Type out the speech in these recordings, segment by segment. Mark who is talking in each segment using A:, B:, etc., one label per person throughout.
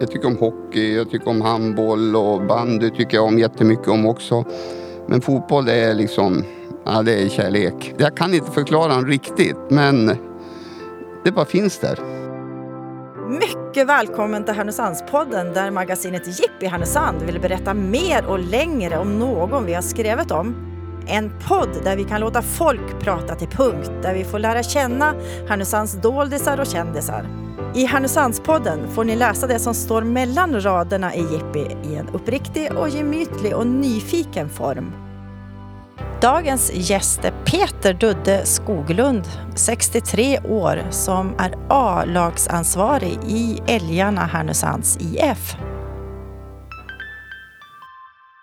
A: Jag tycker om hockey, jag tycker om handboll och bandy tycker jag om jättemycket om också. Men fotboll är liksom, ja det är kärlek. Jag kan inte förklara den riktigt men det bara finns där.
B: Mycket välkommen till Härnösandspodden där magasinet Jippi Härnösand vill berätta mer och längre om någon vi har skrivit om. En podd där vi kan låta folk prata till punkt, där vi får lära känna Härnösands doldisar och kändisar. I Härnösandspodden får ni läsa det som står mellan raderna i Jippi i en uppriktig och gemytlig och nyfiken form. Dagens gäst är Peter Dudde Skoglund, 63 år, som är A-lagsansvarig i Älgarna Härnösands IF.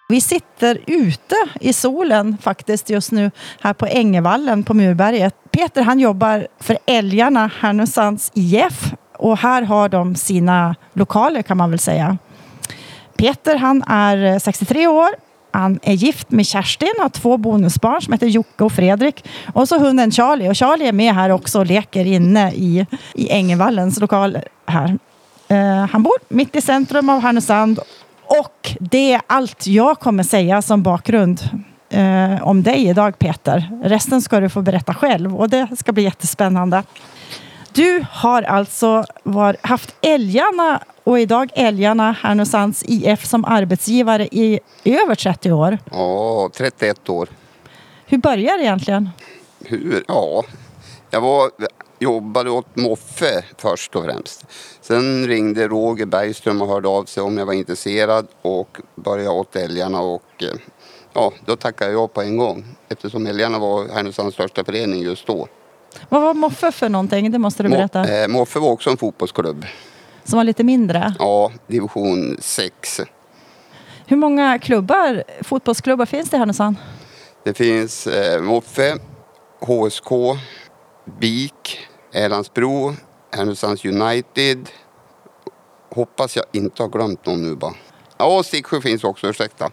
B: Vi sitter ute i solen faktiskt just nu här på Ängevallen på Murberget. Peter han jobbar för Älgarna Härnösands IF och här har de sina lokaler kan man väl säga. Peter han är eh, 63 år. Han är gift med Kerstin, har två bonusbarn som heter Jocke och Fredrik. Och så hunden Charlie. Och Charlie är med här också och leker inne i, i Ängevallens lokal här. Uh, han bor mitt i centrum av Härnösand. Och det är allt jag kommer säga som bakgrund uh, om dig idag Peter. Resten ska du få berätta själv och det ska bli jättespännande. Du har alltså var, haft Älgarna och idag Älgarna Härnösands IF som arbetsgivare i över 30 år.
A: Ja, 31 år.
B: Hur började det egentligen?
A: Hur? Ja, jag var, jobbade åt Moffe först och främst. Sen ringde Roger Bergström och hörde av sig om jag var intresserad och började åt Älgarna och eh, ja, då tackade jag på en gång eftersom Älgarna var Härnösands största förening just då.
B: Vad var Moffe för någonting? Det måste du berätta.
A: Mo, eh, Moffe var också en fotbollsklubb.
B: Som var lite mindre?
A: Ja, division 6.
B: Hur många klubbar, fotbollsklubbar finns det i Härnösand?
A: Det finns eh, Moffe, HSK, BIK, Älandsbro, Härnösands United. Hoppas jag inte har glömt någon nu bara. Ja, Sticksjö finns också, ursäkta.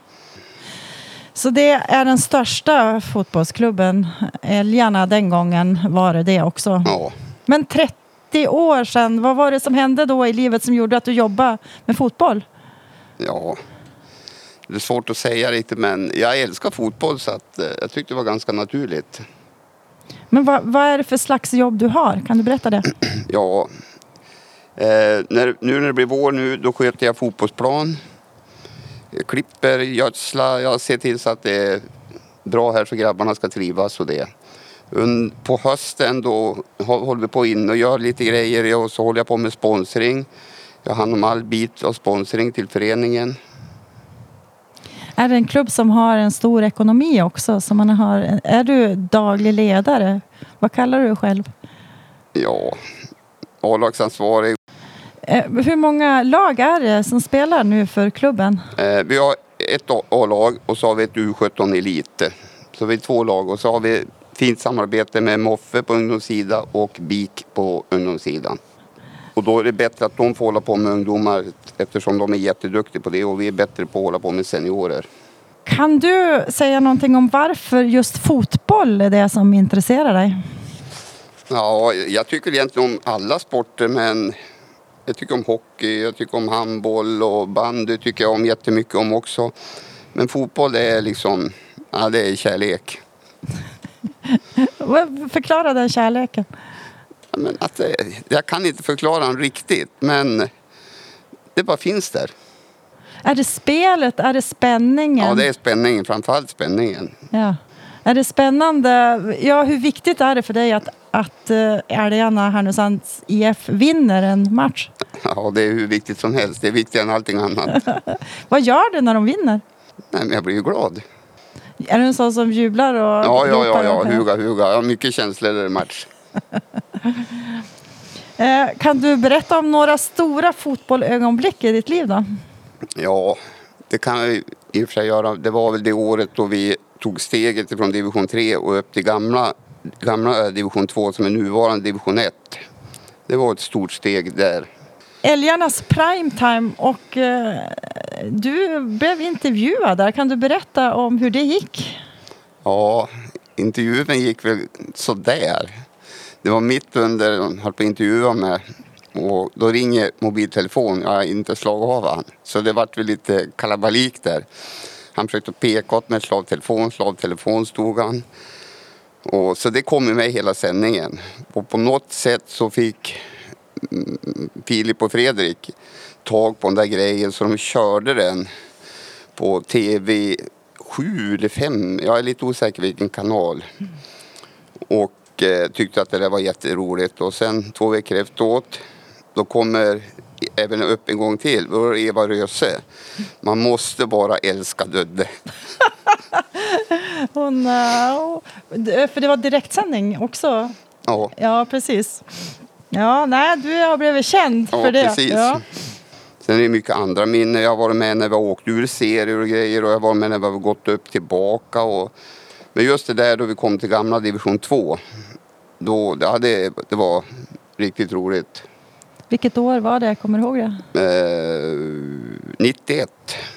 B: Så det är den största fotbollsklubben. Älgarna den gången var det det också.
A: Ja.
B: Men 30 år sedan, vad var det som hände då i livet som gjorde att du jobbade med fotboll?
A: Ja, det är svårt att säga riktigt men jag älskar fotboll så att, eh, jag tyckte det var ganska naturligt.
B: Men vad, vad är det för slags jobb du har? Kan du berätta det?
A: Ja, eh, när, nu när det blir vår nu då sköter jag fotbollsplan. Jag klipper, gödslar, jag ser till så att det är bra här så grabbarna ska trivas och det. På hösten då håller vi på in och gör lite grejer och så håller jag på med sponsring. Jag har hand om all bit av sponsring till föreningen.
B: Är det en klubb som har en stor ekonomi också? Så man har, är du daglig ledare? Vad kallar du dig själv?
A: Ja, A-lagsansvarig.
B: Eh, hur många lag är det som spelar nu för klubben?
A: Eh, vi har ett A-lag och så har vi ett U17 Elit. Så vi har två lag och så har vi fint samarbete med Moffe på ungdomssidan och BIK på ungdomssidan. Och då är det bättre att de får hålla på med ungdomar eftersom de är jätteduktiga på det och vi är bättre på att hålla på med seniorer.
B: Kan du säga någonting om varför just fotboll är det som intresserar dig?
A: Ja, jag tycker egentligen om alla sporter men jag tycker om hockey, jag tycker om handboll och bandy tycker jag om jättemycket om också. Men fotboll är liksom, ja det är kärlek.
B: Förklara den kärleken.
A: Ja, men att det, jag kan inte förklara den riktigt men det bara finns där.
B: Är det spelet? Är det spänningen?
A: Ja, det är spänningen. Framförallt spänningen.
B: Ja. Är det spännande? Ja, hur viktigt är det för dig att, att uh, Älgarna Härnösands IF vinner en match?
A: Ja, det är hur viktigt som helst. Det är viktigare än allting annat.
B: Vad gör du när de vinner?
A: Nej, men jag blir ju glad.
B: Är du en sån som jublar och
A: Ja, ja, ja, ja. Huga, huga. Jag har mycket känslor i match.
B: Eh, Kan du berätta om några stora fotbollögonblick i ditt liv då?
A: Ja, det kan jag i och för sig göra. Det var väl det året då vi tog steget från division 3 och upp till gamla, gamla eh, division 2 som är nuvarande division 1. Det var ett stort steg där.
B: Älgarnas primetime och eh, du blev intervjuad där. Kan du berätta om hur det gick?
A: Ja, intervjun gick väl sådär. Det var mitt under, de höll på att intervjua med Och då ringer mobiltelefon, jag har inte slagit av han. Så det vart väl lite kalabalik där. Han försökte peka åt mig, slavtelefon, slavtelefon stod han. Och, så det kom ju med hela sändningen. Och på något sätt så fick mm, Filip och Fredrik tag på den där grejen så de körde den på TV 7 eller 5, jag är lite osäker vilken kanal. Och eh, tyckte att det där var jätteroligt och sen två veckor efteråt då kommer även upp en gång till, det Eva Röse. Man måste bara älska Dödde.
B: Hon, eh, för det var direktsändning också.
A: Ja,
B: Ja, precis. Ja, nej, du har blivit känd
A: ja
B: för det.
A: precis.
B: Ja.
A: Sen är det mycket andra minnen. Jag har varit med när vi har åkt ur serier och grejer och jag har varit med när vi har gått upp tillbaka. Och... Men just det där då vi kom till gamla division 2. Då, det, det var riktigt roligt.
B: Vilket år var det? Kommer du ihåg det?
A: Eh, 91.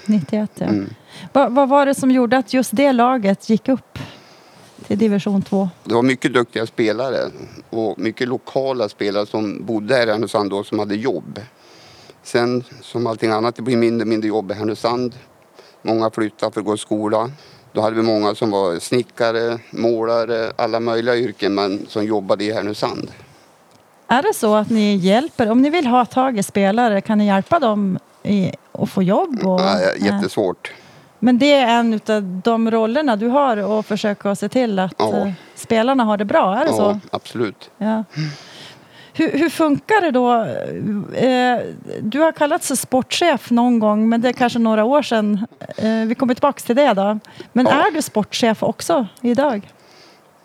B: 91, ja.
A: Mm.
B: Vad, vad var det som gjorde att just det laget gick upp till division 2?
A: Det var mycket duktiga spelare och mycket lokala spelare som bodde här i Härnösand då som hade jobb. Sen som allting annat, det blir mindre och mindre jobb i Härnösand. Många flyttade för att gå i skola. Då hade vi många som var snickare, målare, alla möjliga yrken men som jobbade i Härnösand.
B: Är det så att ni hjälper, om ni vill ha tag i spelare, kan ni hjälpa dem i, att få jobb? Och,
A: Ja, jättesvårt.
B: Men det är en av de rollerna du har att försöka se till att
A: Ja.
B: eh, spelarna har det bra, är det
A: Ja,
B: så?
A: absolut.
B: Ja. Hur, hur funkar det då? Eh, du har kallats sportchef någon gång, men det är kanske några år sedan. Eh, vi kommer tillbaka till det då. Men
A: Ja.
B: är du sportchef också idag?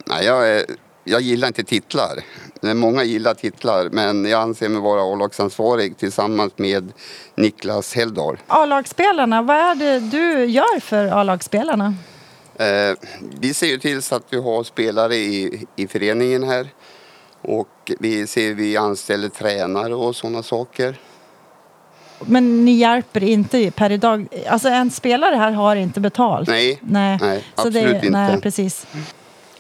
A: Nej, jag, är- jag gillar inte titlar. Det Många gillar titlar men jag anser mig vara A-lagsansvarig tillsammans med Niklas Helldal.
B: A-lagsspelarna, vad är det du gör för A-lagsspelarna?
A: Eh, vi ser ju till så att vi har spelare i, i föreningen här. Och vi ser vi anställer tränare och sådana saker.
B: Men ni hjälper inte per idag. Alltså en spelare här har inte betalt.
A: Nej,
B: Nej,
A: nej
B: Så det,
A: absolut inte.
B: Nej, precis.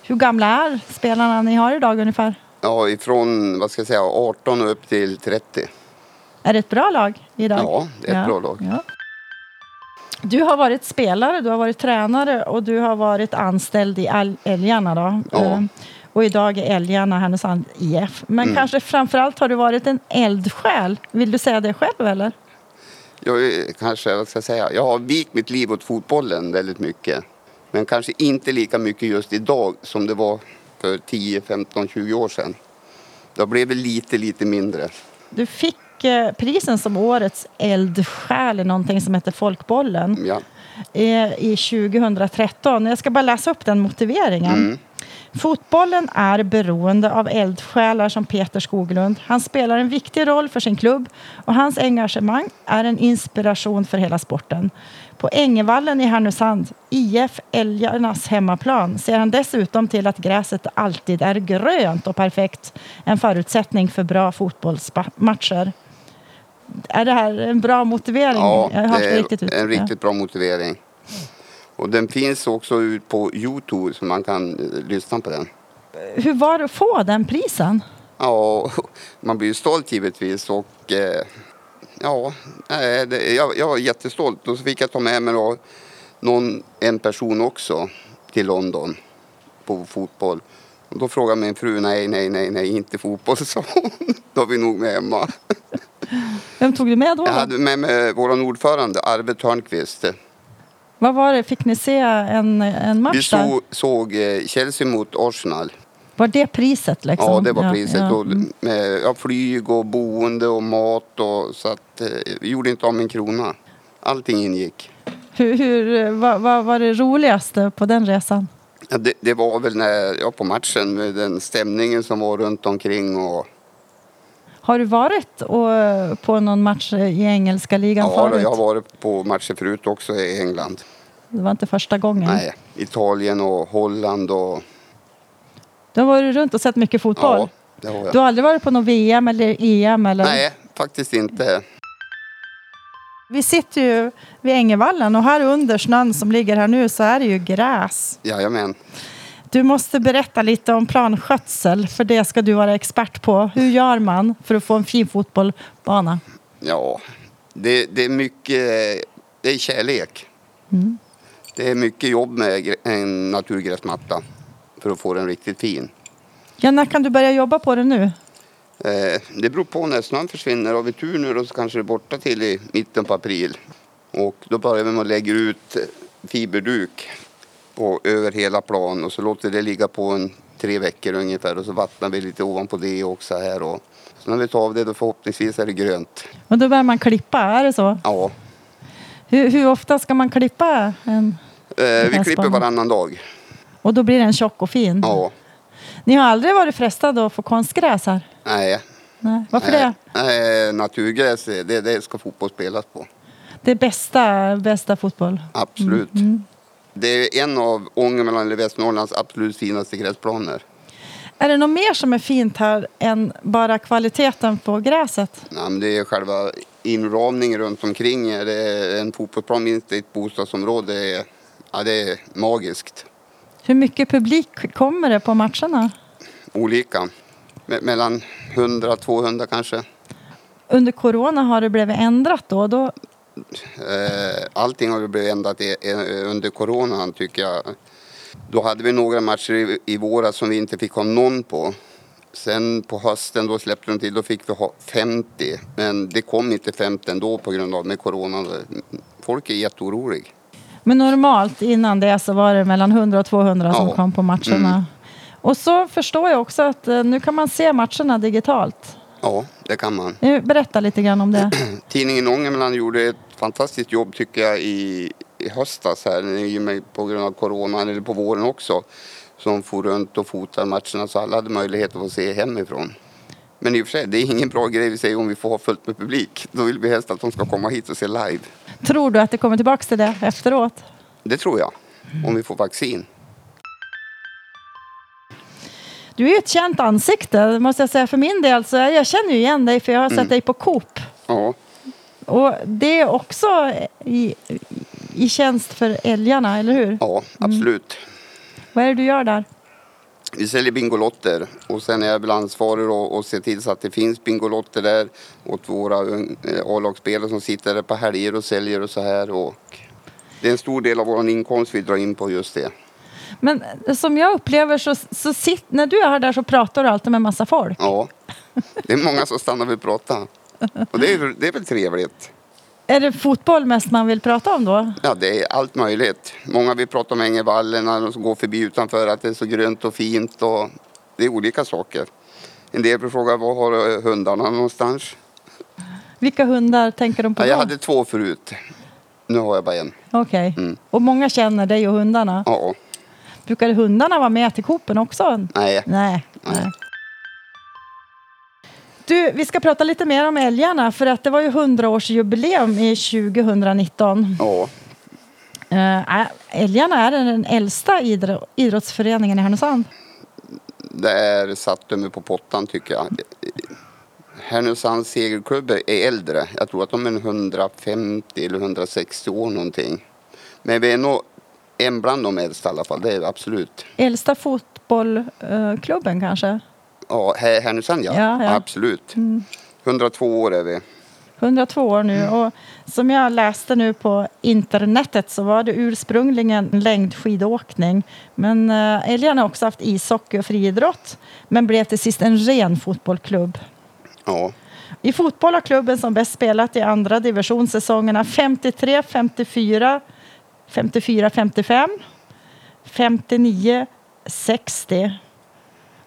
B: Hur gamla är spelarna ni har idag ungefär?
A: Ja, ifrån vad ska jag säga, 18 och upp till 30.
B: Är det ett bra lag idag?
A: Ja, det är ett bra lag.
B: Ja. Du har varit spelare, du har varit tränare och du har varit anställd i Älgarna. Då.
A: Ja.
B: Eh, Och idag är Älgarna Härnösand IF. Men
A: Mm.
B: kanske framförallt har du varit en eldsjäl. Vill du säga det själv eller?
A: Jag kanske, vad ska jag säga, jag har vikt mitt liv åt fotbollen väldigt mycket. Men kanske inte lika mycket just idag som det var för 10, 15, 20 år sedan. Då blev det lite, lite mindre.
B: Du fick eh, prisen som årets eldsjäl i någonting som heter Folkbollen
A: Ja.
B: eh, i 2013. Jag ska bara läsa upp den motiveringen.
A: Mm.
B: Fotbollen är beroende av eldsjälar som Peter Skoglund. Han spelar en viktig roll för sin klubb och hans engagemang är en inspiration för hela sporten. På Ängevallen i Härnösand, IF Älgarnas hemmaplan, ser han dessutom till att gräset alltid är grönt och perfekt. En förutsättning för bra fotbollsmatcher. Är det här en bra motivering?
A: Ja, det
B: inte riktigt ut.
A: är en riktigt bra motivering. Och den finns också ut på Youtube så man kan eh, lyssna på den.
B: Hur var det att få den prisen?
A: Ja, man blir ju stolt givetvis och eh, ja, det, jag, jag var jättestolt och så fick jag ta med mig då någon, en person också till London på fotboll. Och då frågade min fru, nej, nej, nej, nej, inte fotboll, sa hon. Då är vi nog med hemma.
B: Vem tog du med då?
A: Jag hade med mig vår ordförande Arve Törnqvist.
B: Vad var det? Fick ni se en, en
A: Vi
B: match där?
A: såg, såg eh, Chelsea mot Arsenal.
B: Var det priset liksom?
A: Ja, det var priset.
B: Ja,
A: Och
B: mm.
A: med, ja, flyg och boende och mat. Och, så att, eh, vi gjorde inte av en krona. Allting ingick.
B: Hur, hur, vad, vad var det roligaste på den resan?
A: Ja, det, det var väl när, ja, på matchen med den stämningen som var runt omkring. Och,
B: Har du varit och, på någon match i engelska ligan
A: ja,
B: förut?
A: jag har varit på matcher förut också i England.
B: Det var inte första gången?
A: Nej, Italien och Holland. Och,
B: Du har varit runt och sett mycket fotboll?
A: ja, det har jag.
B: Du har aldrig varit på något VM eller EM? Eller?
A: Nej, faktiskt inte.
B: Vi sitter ju vid Ängevallen och här under snön som ligger här nu så är det ju gräs.
A: Jajamän.
B: Du måste berätta lite om planskötsel, för det ska du vara expert på. Hur gör man för att få en fin fotbollsbana?
A: Ja, det, det är mycket, det är kärlek. Det är mycket jobb med en naturgräsmatta för att få den riktigt fin.
B: Ja, när kan du börja jobba på det nu?
A: Eh, det beror på när snön försvinner. Har vi tur nu då så kanske det är borta till i mitten på april. Och då börjar vi med att lägga ut fiberduk på, över hela plan och så låter det ligga på en tre veckor ungefär och så vattnar vi lite ovanpå det också här. Och, så när vi tar av det då förhoppningsvis är det grönt.
B: Och då börjar man klippa, är det så?
A: Ja,
B: Hur, hur ofta ska man klippa en?
A: eh, vi klipper varannan dag.
B: Och då blir den tjock och fin?
A: Ja,
B: Ni har aldrig varit frestade att få konstgräs här?
A: nej.
B: Nej. Varför det?
A: Nej, naturgräs, det, det ska fotboll spelas på.
B: Det är bästa, bästa fotboll.
A: Absolut. Det är en av Ångermanland eller Västernorrlands absolut finaste gräsplaner.
B: Är det något mer som är fint här än bara kvaliteten på gräset?
A: Ja, men det är själva inramningen runt omkring. Det är en fotbollsplan minst i ett bostadsområde. Ja, det är magiskt.
B: Hur mycket publik kommer det på matcherna?
A: Olika. Me- mellan 100-200 kanske.
B: Under corona har det blivit ändrat då? då
A: Eh, allting har blivit ändrat under coronan tycker jag. Då hade vi några matcher i, våras som vi inte fick ha någon på. Sen på hösten då släppte de till, då fick vi ha 50. Men det kom inte 50 ändå på grund av med coronan. Folk är jätteoroliga.
B: Men normalt innan det så var det mellan 100 och 200 som
A: Ja.
B: kom på matcherna.
A: Mm.
B: Och så förstår jag också att eh, nu kan man se matcherna digitalt.
A: Ja, det kan man.
B: Eh, Berätta lite grann om det.
A: Tidningen Ångermanland gjorde ett fantastiskt jobb tycker jag i, i höstas här i och med på grund av coronan eller på våren också. Som for runt och fotade matcherna så alla hade möjlighet att få se hemifrån. Men i och för sig, det är ingen bra grej vi säger om vi får ha fullt med publik. Då vill vi helst att de ska komma hit och se live.
B: Tror du att det kommer tillbaka till det efteråt?
A: Det tror jag. Om vi får vaccin.
B: Du är ett känt ansikte, måste jag säga för min del. Så jag känner ju igen dig för jag har sett
A: Mm.
B: dig på Coop.
A: Ja,
B: Och det är också i, i tjänst för älgarna, eller hur?
A: ja absolut.
B: Vad är det du gör där?
A: Vi säljer Bingolotter och sen är jag väl ansvarig och, ser till så att det finns Bingolotter där åt våra eh, A-lagsspelare som sitter där på helger och säljer och så här. Och det är en stor del av vår inkomst vi drar in på just det.
B: Men som jag upplever så, så sitt, när du är där så pratar du alltid med massa folk.
A: Ja, det är många som stannar och vill prata. Och det är, det är väl trevligt.
B: Är det fotboll mest man vill prata om då?
A: Ja, det är allt möjligt. Många vill prata om Ängevallen när de går förbi utanför att det är så grönt och fint och det är olika saker. En del vill fråga var har eh, hundarna någonstans?
B: Vilka hundar tänker de på
A: Ja,
B: då?
A: jag hade två förut. Nu har jag bara en.
B: Okej.
A: Mm.
B: Och många känner dig och hundarna.
A: Ja,
B: Brukar hundarna vara med till Coopen också?
A: nej.
B: Nej. nej. Du, vi ska prata lite mer om älgarna för att det var ju 100-årsjubileum i 2019.
A: Ja,
B: Uh, älgarna är den äldsta idro- idrottsföreningen i Härnösand.
A: där satte de mig på pottan tycker jag. Härnösands segelklubb är äldre. Jag tror att de är 150 eller 160 år någonting. Men vi är nog en bland de äldsta i alla fall, det är absolut.
B: Äldsta fotbollsklubben kanske?
A: Ja, Här- Härnösand ja,
B: Ja, ja. Mm.
A: absolut. 102 år är vi.
B: 102 år nu.
A: Mm.
B: Och som jag läste nu på internetet så var det ursprungligen längdskidåkning. Men älgarna har också haft ishockey och friidrott. Men blev till sist en ren fotbollsklubb.
A: Ja,
B: I fotboll har klubben som bäst spelat i andra division säsongerna 53, 54, 54, 55, 59, 60.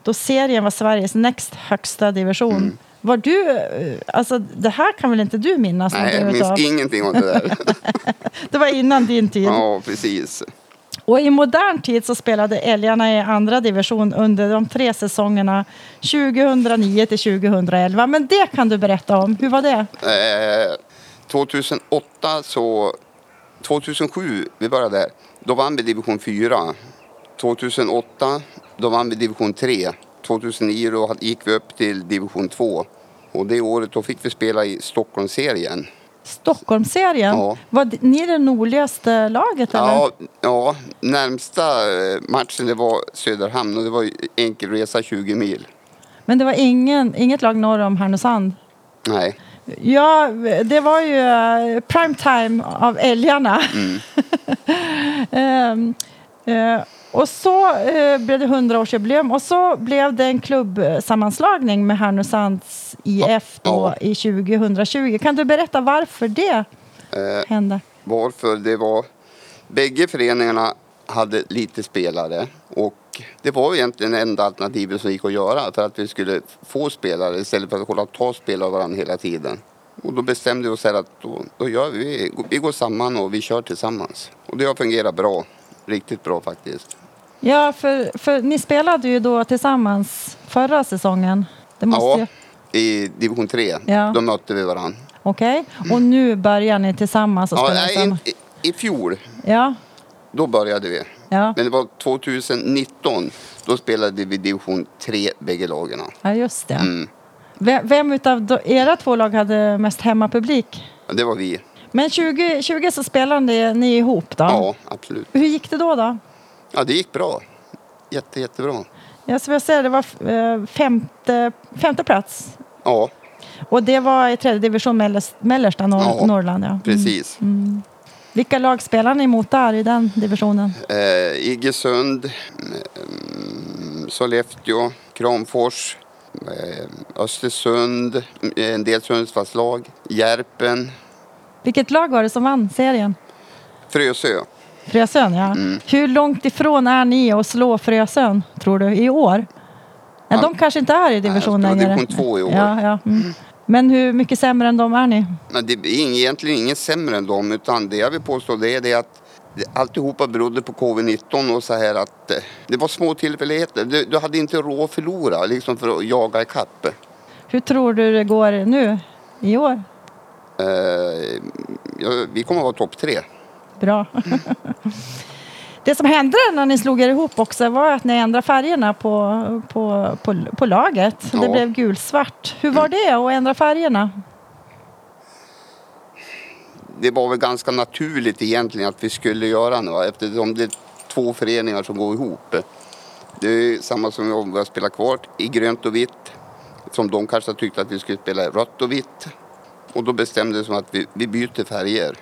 B: Då serien var Sveriges näst högsta division.
A: Mm.
B: Var du, eh, alltså det här kan väl inte du minnas?
A: nej, jag minns ingenting om det där.
B: Det var innan din tid.
A: ja, precis.
B: Och i modern tid så spelade älgarna i andra division under de tre säsongerna 2009 till 2011. Men det kan du berätta om. Hur var det?
A: Eh, 2008 så... 2007, vi började där. Då vann vi division 4. 2008, då vann vi division 3. 2009 då gick vi upp till division 2. Och det året då fick vi spela i Stockholmsserien.
B: Stockholmsserien?
A: Ja.
B: Var ni det nordligaste laget? Eller?
A: Ja, ja, närmsta eh, matchen det var Söderhamn och det var ju enkel resa 20 mil.
B: Men det var ingen, inget lag norr om Härnösand?
A: Nej,
B: Ja, det var ju uh, prime time av älgarna. Ehm, eh, och så eh, blev det 100-årsjubileum och så blev det en klubbsammanslagning med Härnösands IF då
A: Ja.
B: i 2020. Kan du berätta varför det
A: eh,
B: hände?
A: varför det var... Bägge föreningarna hade lite spelare och det var egentligen enda alternativet som gick att göra för att vi skulle få spelare istället för att hålla och ta spelare av varandra hela tiden. Och då bestämde vi oss här att då, då gör vi, vi går samman och vi kör tillsammans. Och det har fungerat bra, riktigt bra faktiskt.
B: Ja, för, för ni spelade ju då tillsammans förra säsongen. Det måste
A: Ja,
B: ju...
A: i division 3,
B: Ja.
A: då mötte vi varandra.
B: Okej. Och nu börjar ni tillsammans och
A: Ja, nej, i, i fjol,
B: Ja,
A: då började vi.
B: ja.
A: Men det var 2019, då spelade vi division 3 bägge lagen.
B: ja, just det.
A: Mm.
B: Vem, vem utav era två lag hade mest hemmapublik?
A: Ja, det var vi.
B: Men 2020 så spelade ni ihop då?
A: Ja, absolut.
B: Hur gick det då? då?
A: Ja, det gick bra. Jätte, jättebra.
B: Jag skulle säga det var eh, femte, femte plats.
A: Ja,
B: Och det var i tredje division mellerst, mellersta Nor-
A: Ja,
B: Norrland. Ja. Mm.
A: precis.
B: Vilka lag spelar ni mot där i den divisionen?
A: Eh, Iggesund, mm, Sollefteå, Kramfors, eh, Östersund, eh, en del Sundsvallslag, Järpen,
B: Vilket lag var det som vann serien?
A: Frösö.
B: Frösön, ja.
A: Mm.
B: Hur långt ifrån är ni att slå Frösön, tror du, i år? Ja,
A: Ja.
B: de kanske inte är i division
A: Nej, jag tror
B: längre.
A: division två i år.
B: Ja, ja. Mm. Men hur mycket sämre än de är ni?
A: Men det är egentligen ingen sämre än dem utan det jag vill påstå det är det att alltihopa berodde på covid-19 och så här att eh, det var små tillfälligheter. Du, du hade inte råd att förlora liksom för att jaga ikapp.
B: Hur tror du det går nu i år?
A: Eh, ja, vi kommer att vara topp tre.
B: Bra. Det som hände när ni slog er ihop också var att ni ändrade färgerna på, på, på, på laget. Det
A: Ja.
B: blev gulsvart. Hur var det att ändra färgerna?
A: Det var väl ganska naturligt egentligen att vi skulle göra nu eftersom det är två föreningar som går ihop. Det är samma som om vi har spelat kvar i grönt och vitt. Som de kanske tyckte att vi skulle spela i rött och vitt. Och då bestämde vi att vi, vi byter färger.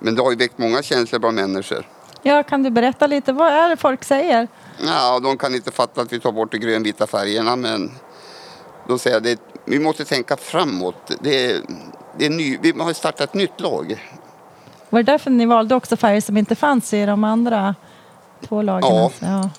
A: Men det har ju väckt många känslor bland människor.
B: Ja, kan du berätta lite? Vad är det folk säger?
A: Ja, de kan inte fatta att vi tar bort de grönvita färgerna men då säger det, vi måste tänka framåt. Det är, det är ny, vi har startat ett nytt lag.
B: Var det därför ni valde också färger som inte fanns i de andra två lagen?
A: Ja.
B: ja.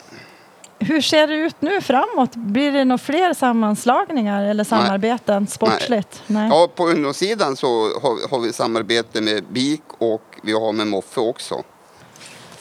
B: Hur ser det ut nu framåt? Blir det några fler sammanslagningar eller samarbeten sportsligt? Nej.
A: Ja, på ungdomssidan så har, har vi samarbete med BIK och vi har med Moffe också.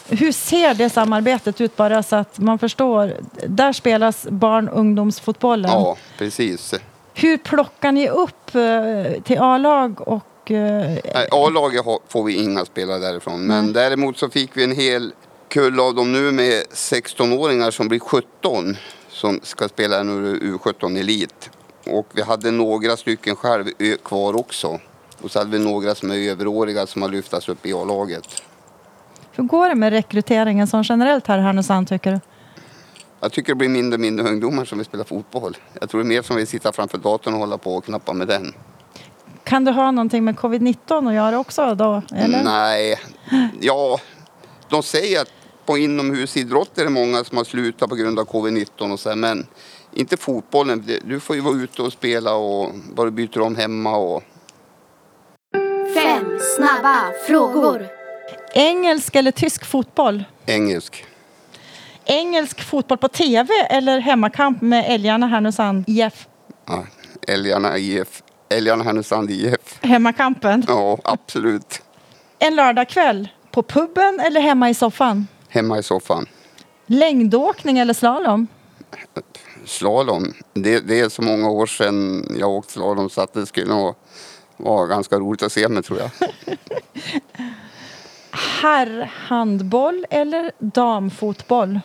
B: Hur ser det samarbetet ut bara så att man förstår? Där spelas barn och ungdomsfotbollen.
A: Ja, precis.
B: Hur plockar ni upp eh, till A-lag och... eh,
A: A-laget får vi inga spelare därifrån. Men däremot så fick vi en hel kull av dem nu med 16-åringar som blir 17 som ska spela nu U17 Elit. Och vi hade några stycken själv kvar också. Och så hade vi några som är överåriga som har lyftats upp i A-laget.
B: Hur går det med rekryteringen som generellt här i Härnösand tycker du?
A: Jag tycker det blir mindre och mindre ungdomar som vill spela fotboll. Jag tror det är mer som vill sitta framför datorn och hålla på och knappa med den.
B: Kan det ha någonting med covid-19 att göra också då? Eller?
A: Nej, ja, de säger att på inomhusidrott är det många som har slutat på grund av covid-19 och så men inte fotbollen. Du får ju vara ute och spela och bara byter om hemma och
C: snabba frågor.
B: Engelsk eller tysk fotboll?
A: engelsk.
B: Engelsk fotboll på tv eller hemmakamp med Älgarna Härnösand IF?
A: Ja, Älgarna IF. Älgarna Härnösand IF.
B: Hemmakampen.
A: Ja, absolut.
B: En lördagkväll på puben eller hemma i soffan?
A: Hemma i soffan.
B: Längdåkning eller slalom?
A: Slalom. Det, det är så många år sedan jag åkt slalom så att det skulle nog vara ganska roligt att se mig tror jag.
B: Herrhandboll eller damfotboll?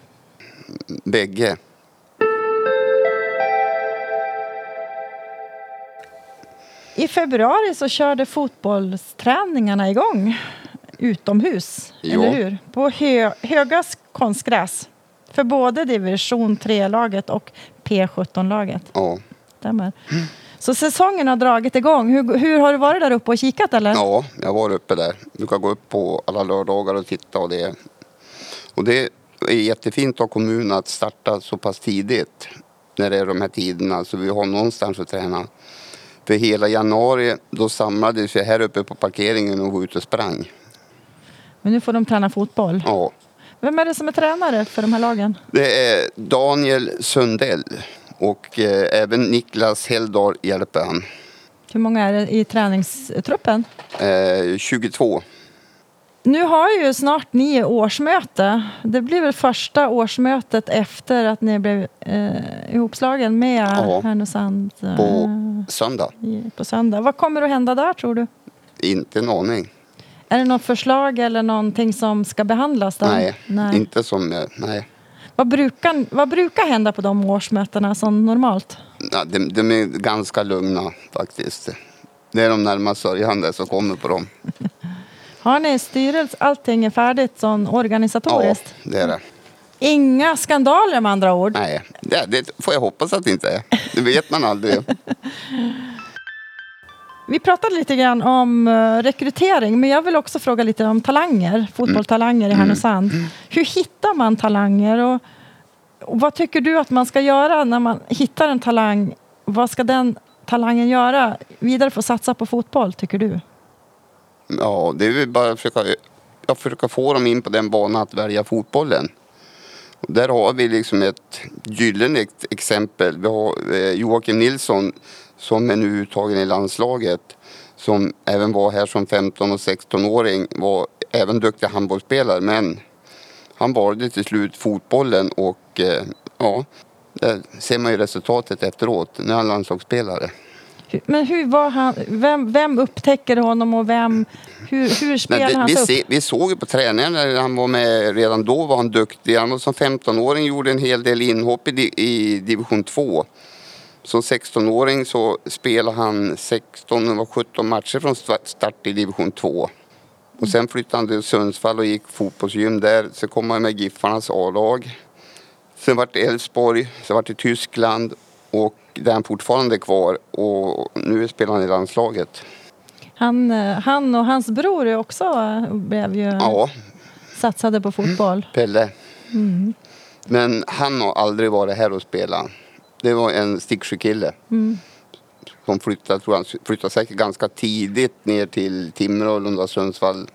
B: I februari så körde fotbollsträningarna igång utomhus,
A: Ja.
B: eller hur? På hö, Högas konstgräs. För både division 3-laget och P17-laget.
A: Ja.
B: Stämmer. Så säsongen har dragit igång. Hur, hur har du varit där uppe och kikat eller?
A: ja, jag var uppe där. Du kan gå upp på alla lördagar och titta och det. Och det är jättefint av kommunen att starta så pass tidigt. När det är de här tiderna så vi har någonstans att träna. För hela januari då samlades vi här uppe på parkeringen och var ute och sprang.
B: Men nu får de träna fotboll.
A: Ja.
B: Vem är det som är tränare för de här lagen?
A: Det är Daniel Sundell och eh, även Niklas Helldal hjälper han.
B: Hur många är det i träningstruppen?
A: Eh, 22.
B: Nu har ju snart ni årsmöte. Det blir väl första årsmötet efter att ni blev eh, ihopslagen med
A: Ja.
B: Härnösand eh,
A: på söndag.
B: på söndag. Vad kommer att hända där tror du?
A: Inte en aning.
B: Är det något förslag eller någonting som ska behandlas där?
A: Nej,
B: Nej.
A: inte som... eh, Nej.
B: Vad, brukar, vad brukar hända på de årsmötena som normalt?
A: Ja, de, de är ganska lugna faktiskt. Det är de närmast sörjande som kommer på dem.
B: Har ni styrelse, allting är färdigt sån
A: Ja,
B: organisatoriskt?
A: det är det.
B: Inga skandaler med andra ord?
A: Nej, det, det får jag hoppas att det inte är. Det vet man aldrig.
B: Vi pratade lite grann om eh, rekrytering, men jag vill också fråga lite om talanger, fotbollstalanger i Härnösand. Hur hittar man talanger? Och, och vad tycker du att man ska göra när man hittar en talang? Vad ska den talangen göra vidare för att satsa på fotboll, tycker du?
A: Ja, det är väl bara att försöka, att försöka få dem in på den banan att välja fotbollen. Och där har vi liksom ett gyllene ex- exempel. Vi har eh, Joakim Nilsson som är nu uttagen i landslaget. Som även var här som 15 och 16-åring. Var även duktig handbollsspelare men han valde till slut fotbollen och eh, ja, där ser man ju resultatet efteråt. Nu är han landslagsspelare.
B: Men hur var han? Vem, vem upptäcker honom och vem? Hur, hur spelar han
A: vi, se, vi såg ju på träningen när han var med, redan då var han duktig. Han var som 15-åring gjorde en hel del inhopp i, i division 2. Som 16-åring så spelade han 16, det var 17 matcher från sta- start i division 2. Och sen flyttade han till Sundsvall och gick fotbollsgym där. Så kom han med Giffarnas A-lag. Sen vart det Elfsborg, sen vart det Tyskland och där är han fortfarande kvar. Och nu spelar han i landslaget.
B: Han, eh, han och hans bror är också eh, blev ju
A: Ja,
B: satsade på fotboll.
A: Pelle. Men han har aldrig varit här och spelat. Det var en sticksjukille. Som flyttade, tror han, flyttade säkert ganska tidigt ner till Timrå Lunda Sundsvall.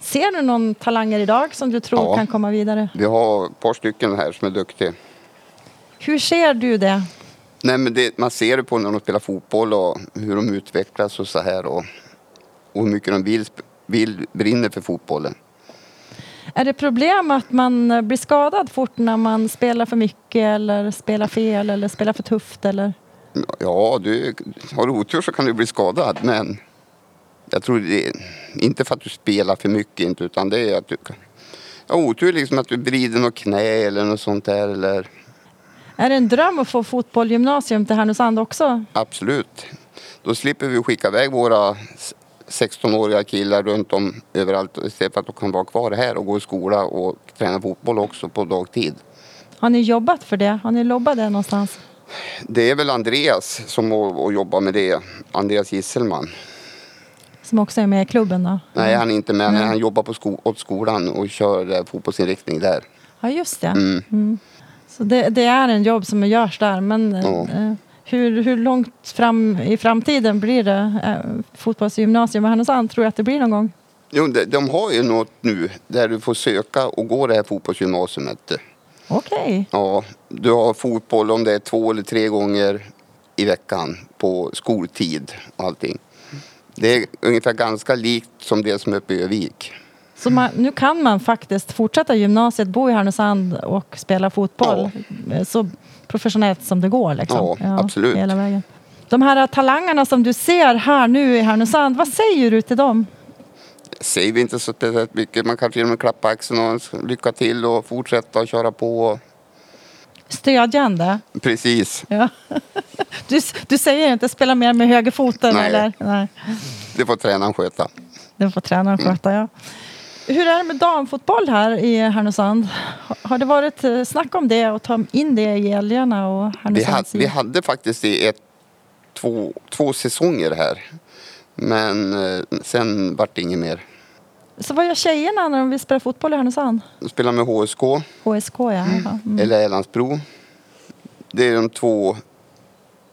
B: Ser du någon talanger idag som du tror
A: Ja.
B: kan komma vidare?
A: Vi har ett par stycken här som är duktiga.
B: Hur ser du det?
A: Nej, men det, man ser det på när de spelar fotboll och hur de utvecklas och så här. Och, och hur mycket de vill, vill, brinner för fotbollen.
B: Är det problem att man eh, blir skadad fort när man spelar för mycket eller spelar fel eller spelar för tufft? Eller?
A: Ja, du, har du otur så kan du bli skadad. Men jag tror det inte för att du spelar för mycket inte, utan det är att du kan... Ja, otur liksom att du vrider något knä eller något sånt där. Eller,
B: Är det en dröm att få fotbollgymnasium till Härnösand också?
A: absolut. Då slipper vi skicka iväg våra 16-åriga killar runt om överallt istället för att de kan vara kvar här och gå i skola och träna fotboll också på dagtid.
B: Har ni jobbat för det? Har ni lobbat det någonstans?
A: Det är väl Andreas som jobbar med det. Andreas Gisselman.
B: Som också är med i klubben då?
A: Nej, han är inte med.
B: Nej.
A: Han jobbar på sko- åt skolan och kör eh, fotbollsinriktning där.
B: Ja, just det.
A: Mm.
B: Mm. Så det, det är en jobb som görs där. Men
A: Ja.
B: eh, hur, hur långt fram i framtiden blir det eh, fotbollsgymnasium i Härnösand? Tror du att det blir någon gång?
A: Jo, de, de har ju något nu där du får söka och gå det här fotbollsgymnasiet.
B: Okej.
A: Ja, du har fotboll om det är två eller tre gånger i veckan på skoltid och allting. Det är ungefär ganska likt som det som är uppe i Övik.
B: Så man, nu kan man faktiskt fortsätta gymnasiet, bo i Härnösand och spela fotboll eh, så professionellt som det går. Liksom.
A: Ja, absolut.
B: Hela vägen. De här talangerna som du ser här nu i Härnösand, vad säger du till dem?
A: Säger vi inte så speciellt mycket. Man kan till och med klappa axeln och lycka till och fortsätta att köra på.
B: Stödjande.
A: Precis,
B: Ja. Du, du säger inte spela mer med högerfoten
A: Nej.
B: eller? Nej.
A: det får tränaren sköta.
B: Det får tränaren sköta, ja. Hur är det med damfotboll här i Härnösand? Har- det varit eh, snack om det och ta in det i Älgarna och
A: Vi,
B: Härnösands
A: had, vi hade faktiskt i ett, två, två säsonger här. Men eh, sen vart det inget mer.
B: Så vad gör tjejerna när de vill spela fotboll i Härnösand?
A: De spelar med HSK
B: HSK, ja. Jaha. Mm.
A: eller Älandsbro. Det är de två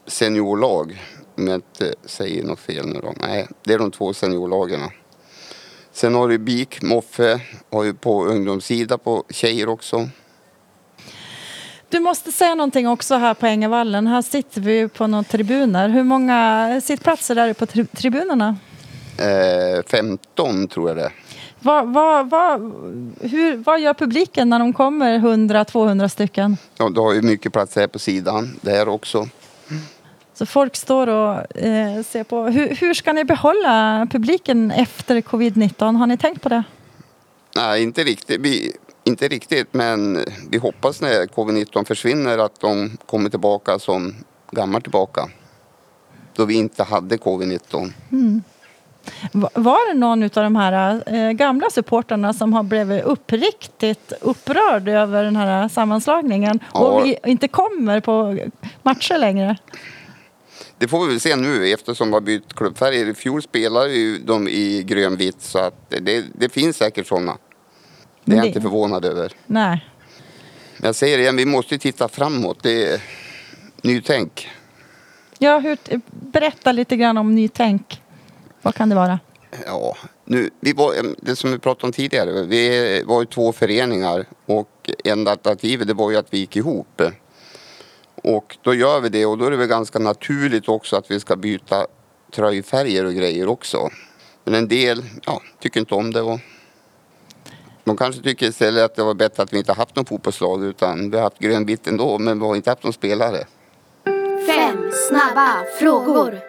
A: seniorlag. Om jag inte säger något fel nu då. Nej, det är de två seniorlagen. Sen har du BIK, Moffe, har ju på ungdomssida på tjejer också.
B: Du måste säga någonting också här på Ängevallen. Här sitter vi ju på några tribuner. Hur många sittplatser är det på tri- tribunerna?
A: Eh, 15 tror jag det.
B: Vad, vad, vad, hur, vad gör publiken när de kommer 100-200 stycken?
A: Ja, du har ju mycket plats här på sidan. Där också.
B: Så folk står och eh, ser på. Hur, hur ska ni behålla publiken efter covid-19? Har ni tänkt på det?
A: Nej, inte riktigt. Vi, inte riktigt, men vi hoppas när covid-19 försvinner att de kommer tillbaka som gammal tillbaka. Då vi inte hade covid-19.
B: Va- Var det någon av de här eh, gamla supporterna som har blivit uppriktigt upprörd över den här sammanslagningen
A: Ja.
B: och vi inte kommer på matcher längre?
A: Det får vi väl se nu eftersom vi har bytt klubbfärger. I fjol spelade ju de i grönvitt så att det, det finns säkert sådana. Det är jag
B: det-
A: inte förvånad över.
B: Nej.
A: Jag säger igen, vi måste titta framåt. Det är nytänk.
B: Ja, hur, berätta lite grann om nytänk. Vad kan det vara?
A: Ja, nu, vi var, det som vi pratade om tidigare, vi var ju två föreningar och enda alternativet det var ju att vi gick ihop. Och då gör vi det och då är det väl ganska naturligt också att vi ska byta tröjfärger och grejer också. Men en del ja, tycker inte om det. Och de kanske tycker istället att det var bättre att vi inte haft någon fotbollslag utan vi har haft grönvitt ändå men vi har inte haft någon spelare.
C: Fem snabba frågor.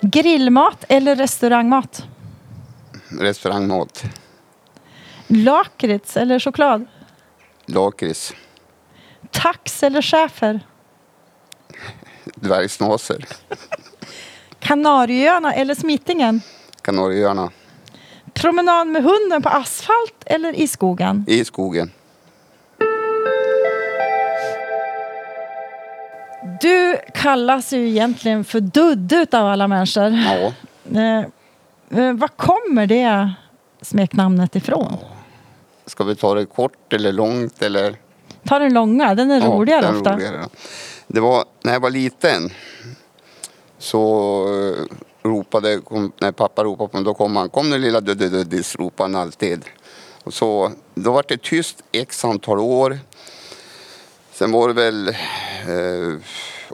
B: Grillmat eller restaurangmat?
A: Restaurangmat,
B: Lakrits eller choklad?
A: lakrits,
B: Tax eller schäfer?
A: Dvärgsnaser,
B: Kanarieöarna eller Smitingen?
A: Kanarieöarna
B: Promenad med hunden på asfalt eller i skogen?
A: i skogen.
B: Du kallas ju egentligen för Dudde av alla människor.
A: Ja.
B: Eh, eh, var kommer det smeknamnet ifrån?
A: Ska vi ta det kort eller långt eller?
B: Ta den långa, den är roligare
A: den är
B: ofta.
A: roligare. Det var när jag var liten så eh, ropade, kom, när pappa ropade på mig, då kom han, kom nu lilla Duddis, ropade han alltid. Och så, då var det tyst x antal år. Sen var det väl eh,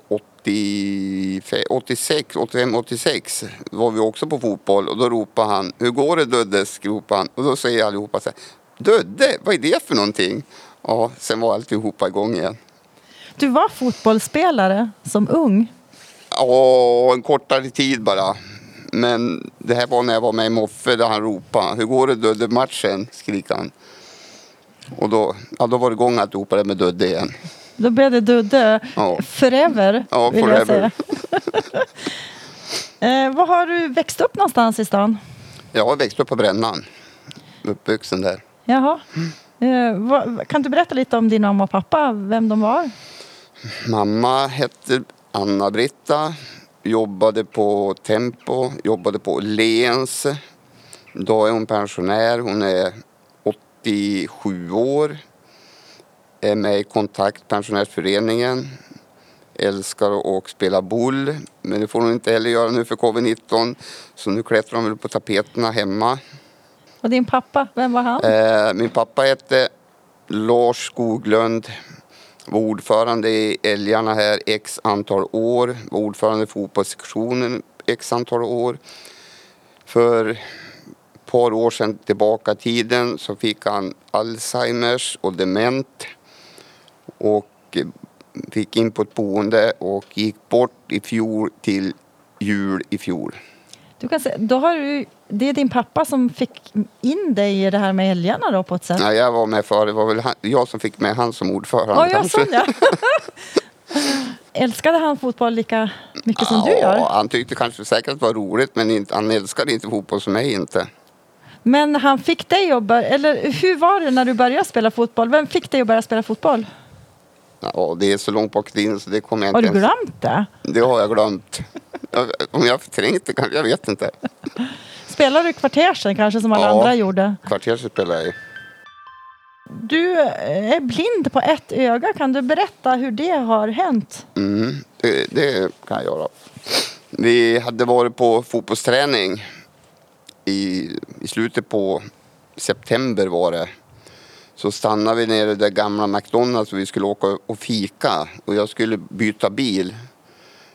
A: 80, 86, 85, 86 var vi också på fotboll och då ropade han, hur går det Duddes? ropade han. Och då säger allihopa så här, Dudde, vad är det för någonting? Ja, sen var alltihopa igång igen.
B: Du var fotbollsspelare som ung.
A: Ja, en kortare tid bara. Men det här var när jag var med i Moffe där han ropade, hur går det Dudde matchen? skriker han. Och då, ja, då var det igång alltihopa det med Dudde igen.
B: Då blev det Dudde
A: Ja.
B: forever.
A: Ja,
B: vill jag
A: forever.
B: säga. eh, var har du växt upp någonstans i stan?
A: Jag har växt upp på Brännan. Uppvuxen där.
B: Jaha. Eh, vad, kan du berätta lite om din mamma och pappa, vem de var?
A: Mamma hette Anna-Britta, jobbade på Tempo, jobbade på Lens. Idag är hon pensionär, hon är 87 år. Är med i Kontakt pensionärsföreningen. Älskar att spela boll, men det får hon inte heller göra nu för covid-19. Så nu klättrar hon väl på tapeterna hemma.
B: Och din pappa, vem var han?
A: Eh, min pappa hette Lars Skoglund. Var ordförande i Älgarna här x antal år. Var ordförande i fotbollssektionen x antal år. För ett par år sedan tillbaka i tiden så fick han Alzheimers och dement. Och fick in på ett boende och gick bort i fjol till jul i fjol.
B: Du kan säga, då har du, det är din pappa som fick in dig i det här med älgarna då på ett sätt?
A: Ja, jag var med för det var väl han, jag som fick med han som ordförande.
B: Ja, jag sån ja. Älskade han fotboll lika mycket som du
A: Ja,
B: gör?
A: han tyckte kanske säkert att det var roligt men inte, han älskade inte fotboll som mig inte.
B: Men han fick dig att börja, eller hur var det när du började spela fotboll? Vem fick dig att börja spela fotboll?
A: Ja, det är så långt bak i tiden så det kommer jag
B: Har
A: inte
B: du
A: ens-
B: glömt det?
A: Det har jag glömt. Om jag har förträngt det kanske, jag vet inte.
B: Spelar du kvartersen kanske som alla
A: Ja.
B: andra gjorde?
A: Kvarterset spelar jag ju.
B: Du är blind på ett öga. Kan du berätta hur det har hänt?
A: Mm, det, det kan jag göra. Vi hade varit på fotbollsträning i, i slutet på september var det. Så stannade vi nere i det gamla McDonalds och vi skulle åka och fika och jag skulle byta bil.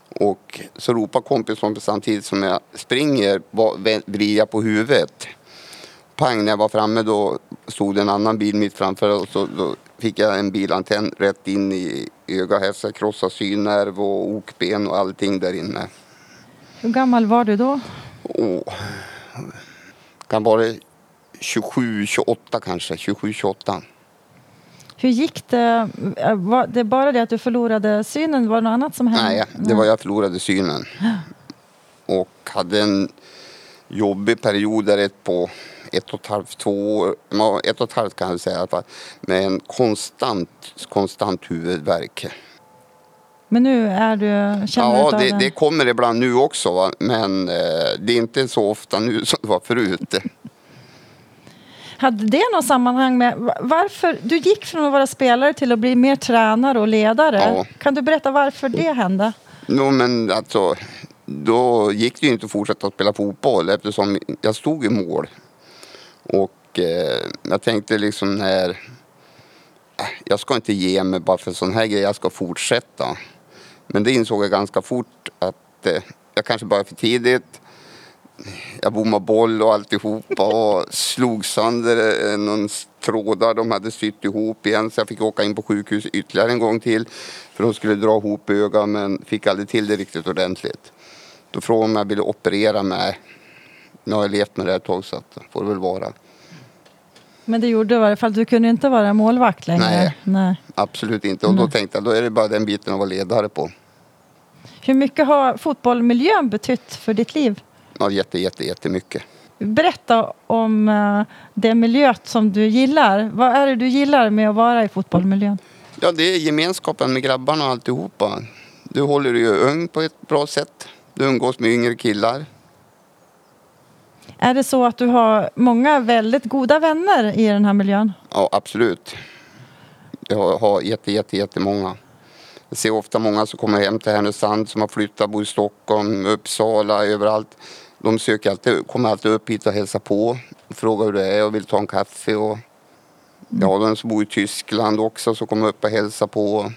A: Och så ropar kompisen samtidigt som jag springer, vrider jag på huvudet. Pang, när jag var framme då stod en annan bil mitt framför och så då fick jag en bilantenn rätt in i så jag krossade synnerv och okben och allting där inne.
B: Hur gammal var du då?
A: Åh. Kan vara 27, 28 kanske. 27, 28.
B: Hur gick det? Eh, Var det bara det att du förlorade synen? Var det något annat som hände?
A: Nej, det var jag förlorade synen. Och hade en jobbig period där ett på ett och ett halvt, två år, ja, ett och ett halvt kan jag säga i alla fall. Med en konstant, konstant huvudvärk.
B: Men nu är du, känner
A: Ja, det,
B: det?
A: det kommer ibland nu också va? men eh, det är inte så ofta nu som det var förut.
B: Hade det något sammanhang med va- varför du gick från att vara spelare till att bli mer tränare och ledare?
A: Ja.
B: Kan du berätta varför det hände?
A: No, men alltså, då gick det ju inte att fortsätta att spela fotboll eftersom jag stod i mål. Och eh, jag tänkte liksom när äh, jag ska inte ge mig bara för sån här grej, jag ska fortsätta. Men det insåg jag ganska fort att eh, jag kanske började för tidigt. Jag bommade boll och alltihopa och slog sönder eh, någon trådar de hade sytt ihop igen så jag fick åka in på sjukhus ytterligare en gång till för de skulle dra ihop ögat men fick aldrig till det riktigt ordentligt. Då frågade de om jag ville operera mig. Nu har jag levt med det ett tag så att det får det väl vara.
B: Men det gjorde du i alla fall. Du kunde inte vara målvakt längre.
A: Nej.
B: Nej.
A: Absolut inte. Och då tänkte jag då är det bara den biten att vara ledare på.
B: Hur mycket har fotbollsmiljön betytt för ditt liv?
A: Ja, jätte, jätte, jättemycket.
B: Berätta om uh, det miljöt som du gillar. Vad är det du gillar med att vara i fotbollsmiljön?
A: Ja, det är gemenskapen med grabbarna och alltihopa. Du håller dig ung på ett bra sätt. Du umgås med yngre killar.
B: Är det så att du har många väldigt goda vänner i den här miljön?
A: Ja, absolut. Jag har, har jätte, jätte, jättemånga. Jag ser ofta många som kommer hem till Härnösand som har flyttat, bor i Stockholm, Uppsala, överallt. De söker alltid, kommer alltid upp hit och hälsar på. Frågar hur det är och vill ta en kaffe. Och, ja, de som bor i Tyskland också som kommer upp och hälsar på.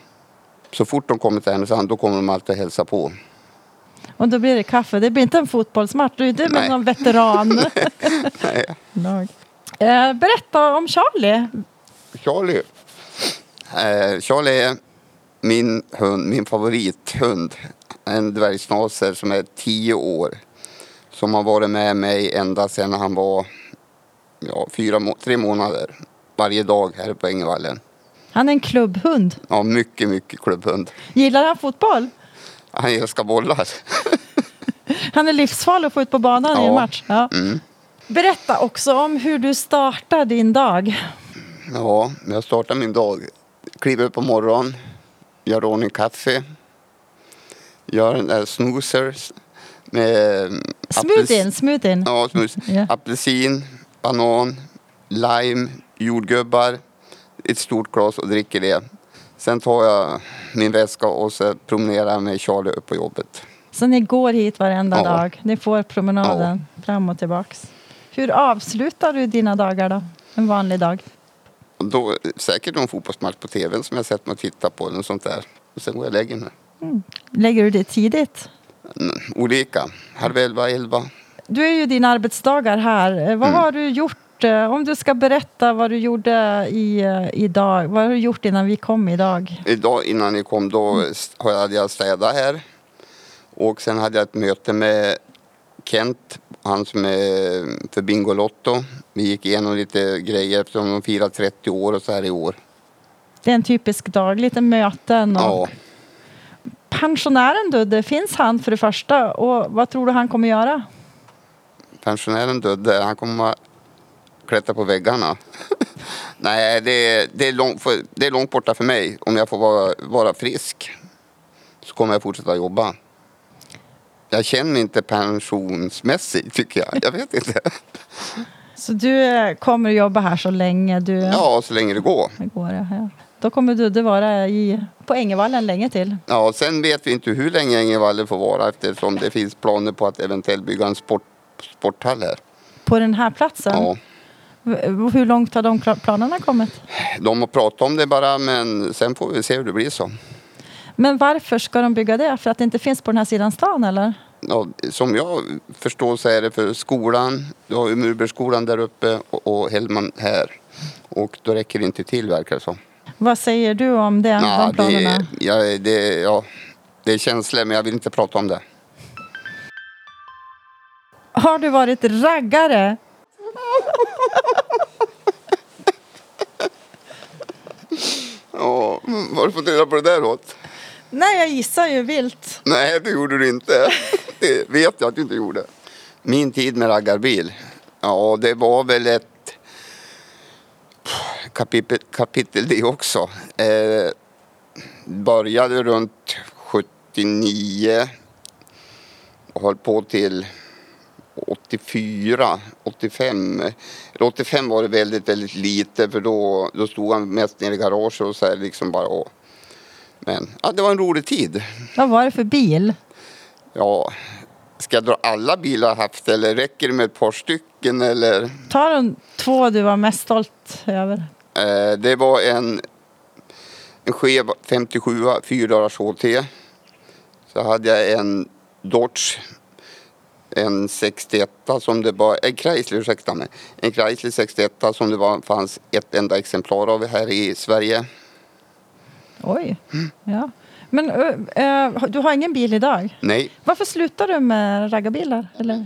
A: Så fort de kommer till Härnösand då kommer de alltid och hälsar på.
B: Och då blir det kaffe. Det blir inte en fotbollsmatch. Du är inte med någon veteran.
A: Nej.
B: Eh, berätta om Charlie.
A: Charlie. Eh, Charlie är min hund, min favorithund. En dvärgsnaser som är tio år. Som har varit med mig ända sedan han var ja, fyra, må- tre månader. Varje dag här på Ängevallen.
B: Han är en klubbhund.
A: Ja, mycket, mycket klubbhund.
B: Gillar han fotboll?
A: Han älskar bollar.
B: Han är livsfarlig att få ut på banan i en
A: Ja.
B: match. Ja.
A: Mm.
B: Berätta också om hur du startar din dag.
A: Ja, jag startar min dag. Kliver upp på morgonen, gör ordning kaffe. Gör en där snoozers med mm,
B: Smoothien, smoothien.
A: Ja, smus.
B: Ja.
A: Apelsin, banan, lime, jordgubbar. Ett stort glas och dricker det. Sen tar jag min väska och så promenerar jag med Charlie upp på jobbet.
B: Så ni går hit varenda
A: Ja.
B: dag. Ni får promenaden fram och tillbaks. Hur avslutar du dina dagar då? En vanlig dag.
A: Då, säkert någon fotbollsmatch på tvn som jag sett mig och tittat på eller sånt där. Och sen går jag och lägger mig.
B: Lägger du det tidigt?
A: Mm, Olika. Halv elva, elva.
B: Du är ju dina arbetsdagar här. Eh, Vad
A: Mm.
B: har du gjort? eh, Om du ska berätta vad du gjorde i, eh, idag. Vad har du gjort innan vi kom idag?
A: Idag innan ni kom då st- hade jag städat här. Och sen hade jag ett möte med Kent Han som är för Bingolotto. Vi gick igenom lite grejer eftersom de firar 30 år och så här i år.
B: Det är en typisk dag, lite möten och
A: Ja,
B: pensionären Dudde, finns han för det första och vad tror du han kommer göra?
A: pensionären dödde. Han kommer klättra på väggarna. Nej, det är, det, är långt, för, det är långt borta för mig. Om jag får vara, vara frisk så kommer jag fortsätta jobba. Jag känner inte pensionsmässig tycker jag. Jag vet inte.
B: Så du eh, kommer att jobba här så länge du
A: Ja, så länge det går.
B: det går. Ja. Då kommer Dudde vara i, på Ängevallen länge till.
A: Ja, sen vet vi inte hur länge Ängevallen får vara eftersom det finns planer på att eventuellt bygga en sport, sporthall här.
B: På den här platsen?
A: Ja,
B: Hur långt har de planerna kommit?
A: de har pratat om det bara men sen får vi se hur det blir så.
B: Men varför ska de bygga det? För att det inte finns på den här sidan stan eller?
A: Ja, som jag förstår så är det för skolan. Du har ju Murbergsskolan där uppe och, och Hellman här. Och då räcker det inte till verkar det som.
B: Vad säger du om det,
A: Ja,
B: de planerna?
A: det, ja, det, ja, det är känslor men jag vill inte prata om det.
B: Har du varit raggare?
A: Ja, vad har du fått reda på det där åt?
B: Nej, jag gissar ju vilt.
A: Nej, det gjorde du inte. Det vet jag att du inte gjorde. Min tid med raggarbil. Ja, det var väl ett kapitel, kapitel det också. Eh, började runt 79 och höll på till 84, 85. Eller 85 var det väldigt, väldigt lite för då, då stod han mest nere i garaget och så här liksom bara. Och, men ja, det var en rolig tid.
B: Vad var det för bil?
A: Ja, ska jag dra alla bilar jag haft eller räcker det med ett par stycken eller?
B: Ta de två du var mest stolt över.
A: Eh, det var en, en skev 57 fyrdörrars HT. Så hade jag en Dodge, en 61 som det var, en Chrysler ursäkta mig, en Chrysler 61 som det var, fanns ett enda exemplar av här i Sverige.
B: Oj. Ja. Men ö, du har ingen bil idag?
A: Nej,
B: Varför slutar du med raggarbilar? Eller,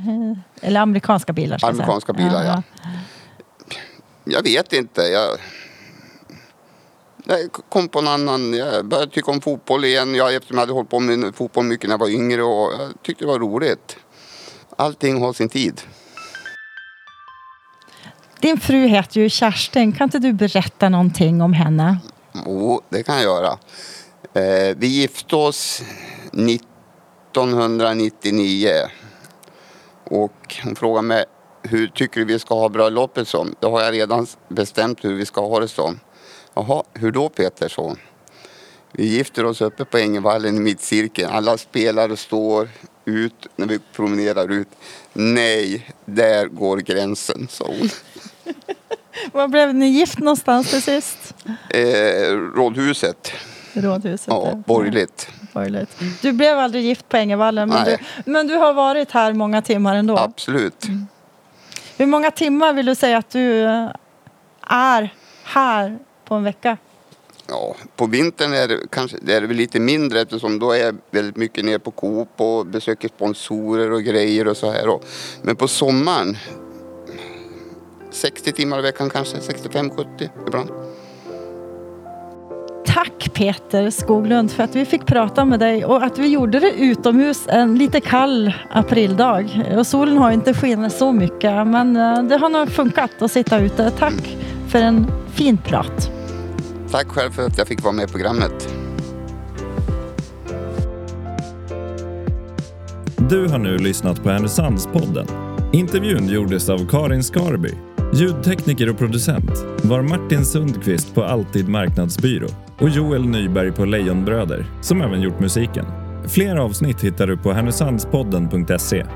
B: eller amerikanska bilar?
A: Amerikanska bilar, ja. jag vet inte. Jag, jag kom på en annan, jag började tycka om fotboll igen. Jag, eftersom jag hade hållit på med fotboll mycket när jag var yngre och jag tyckte det var roligt. Allting har sin tid.
B: Din fru heter ju Kerstin. Kan inte du berätta någonting om henne?
A: Jo, det kan jag göra. Eh, vi gifte oss 1999. Och hon frågade mig hur tycker du vi ska ha bröllopet som? Det har jag redan bestämt hur vi ska ha det som. Jaha, hur då Peter? hon. Vi gifter oss uppe på Ängevallen i mittcirkeln. Alla spelare står ut när vi promenerar ut. Nej, där går gränsen, sa hon.
B: Var blev ni gift någonstans till sist?
A: Eh, rådhuset,
B: Rådhuset?
A: ja, borgerligt.
B: Borgerligt. Du blev aldrig gift på Ängevallen, men du, men du har varit här många timmar ändå.
A: Absolut.
B: Hur många timmar vill du säga att du är här på en vecka?
A: Ja, på vintern är det kanske det är väl lite mindre eftersom då är jag väldigt mycket nere på Coop och besöker sponsorer och grejer och så här. Men på sommaren 60 timmar i veckan kanske, 65-70 ibland.
B: Tack Peter Skoglund för att vi fick prata med dig och att vi gjorde det utomhus en lite kall aprildag. Och solen har inte skinit så mycket men eh, det har nog funkat att sitta ute. Tack för en fin prat.
A: Tack själv för att jag fick vara med i programmet.
D: Du har nu lyssnat på Härnösandspodden. Intervjun gjordes av Karin Skarby. Ljudtekniker och producent var Martin Sundqvist på Alltid Marknadsbyrå och Joel Nyberg på Lejonbröder, som även gjort musiken. Fler avsnitt hittar du på härnösandspodden.se.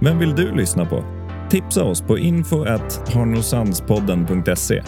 D: Vem vill du lyssna på? Tipsa oss på info at harnosandspodden.se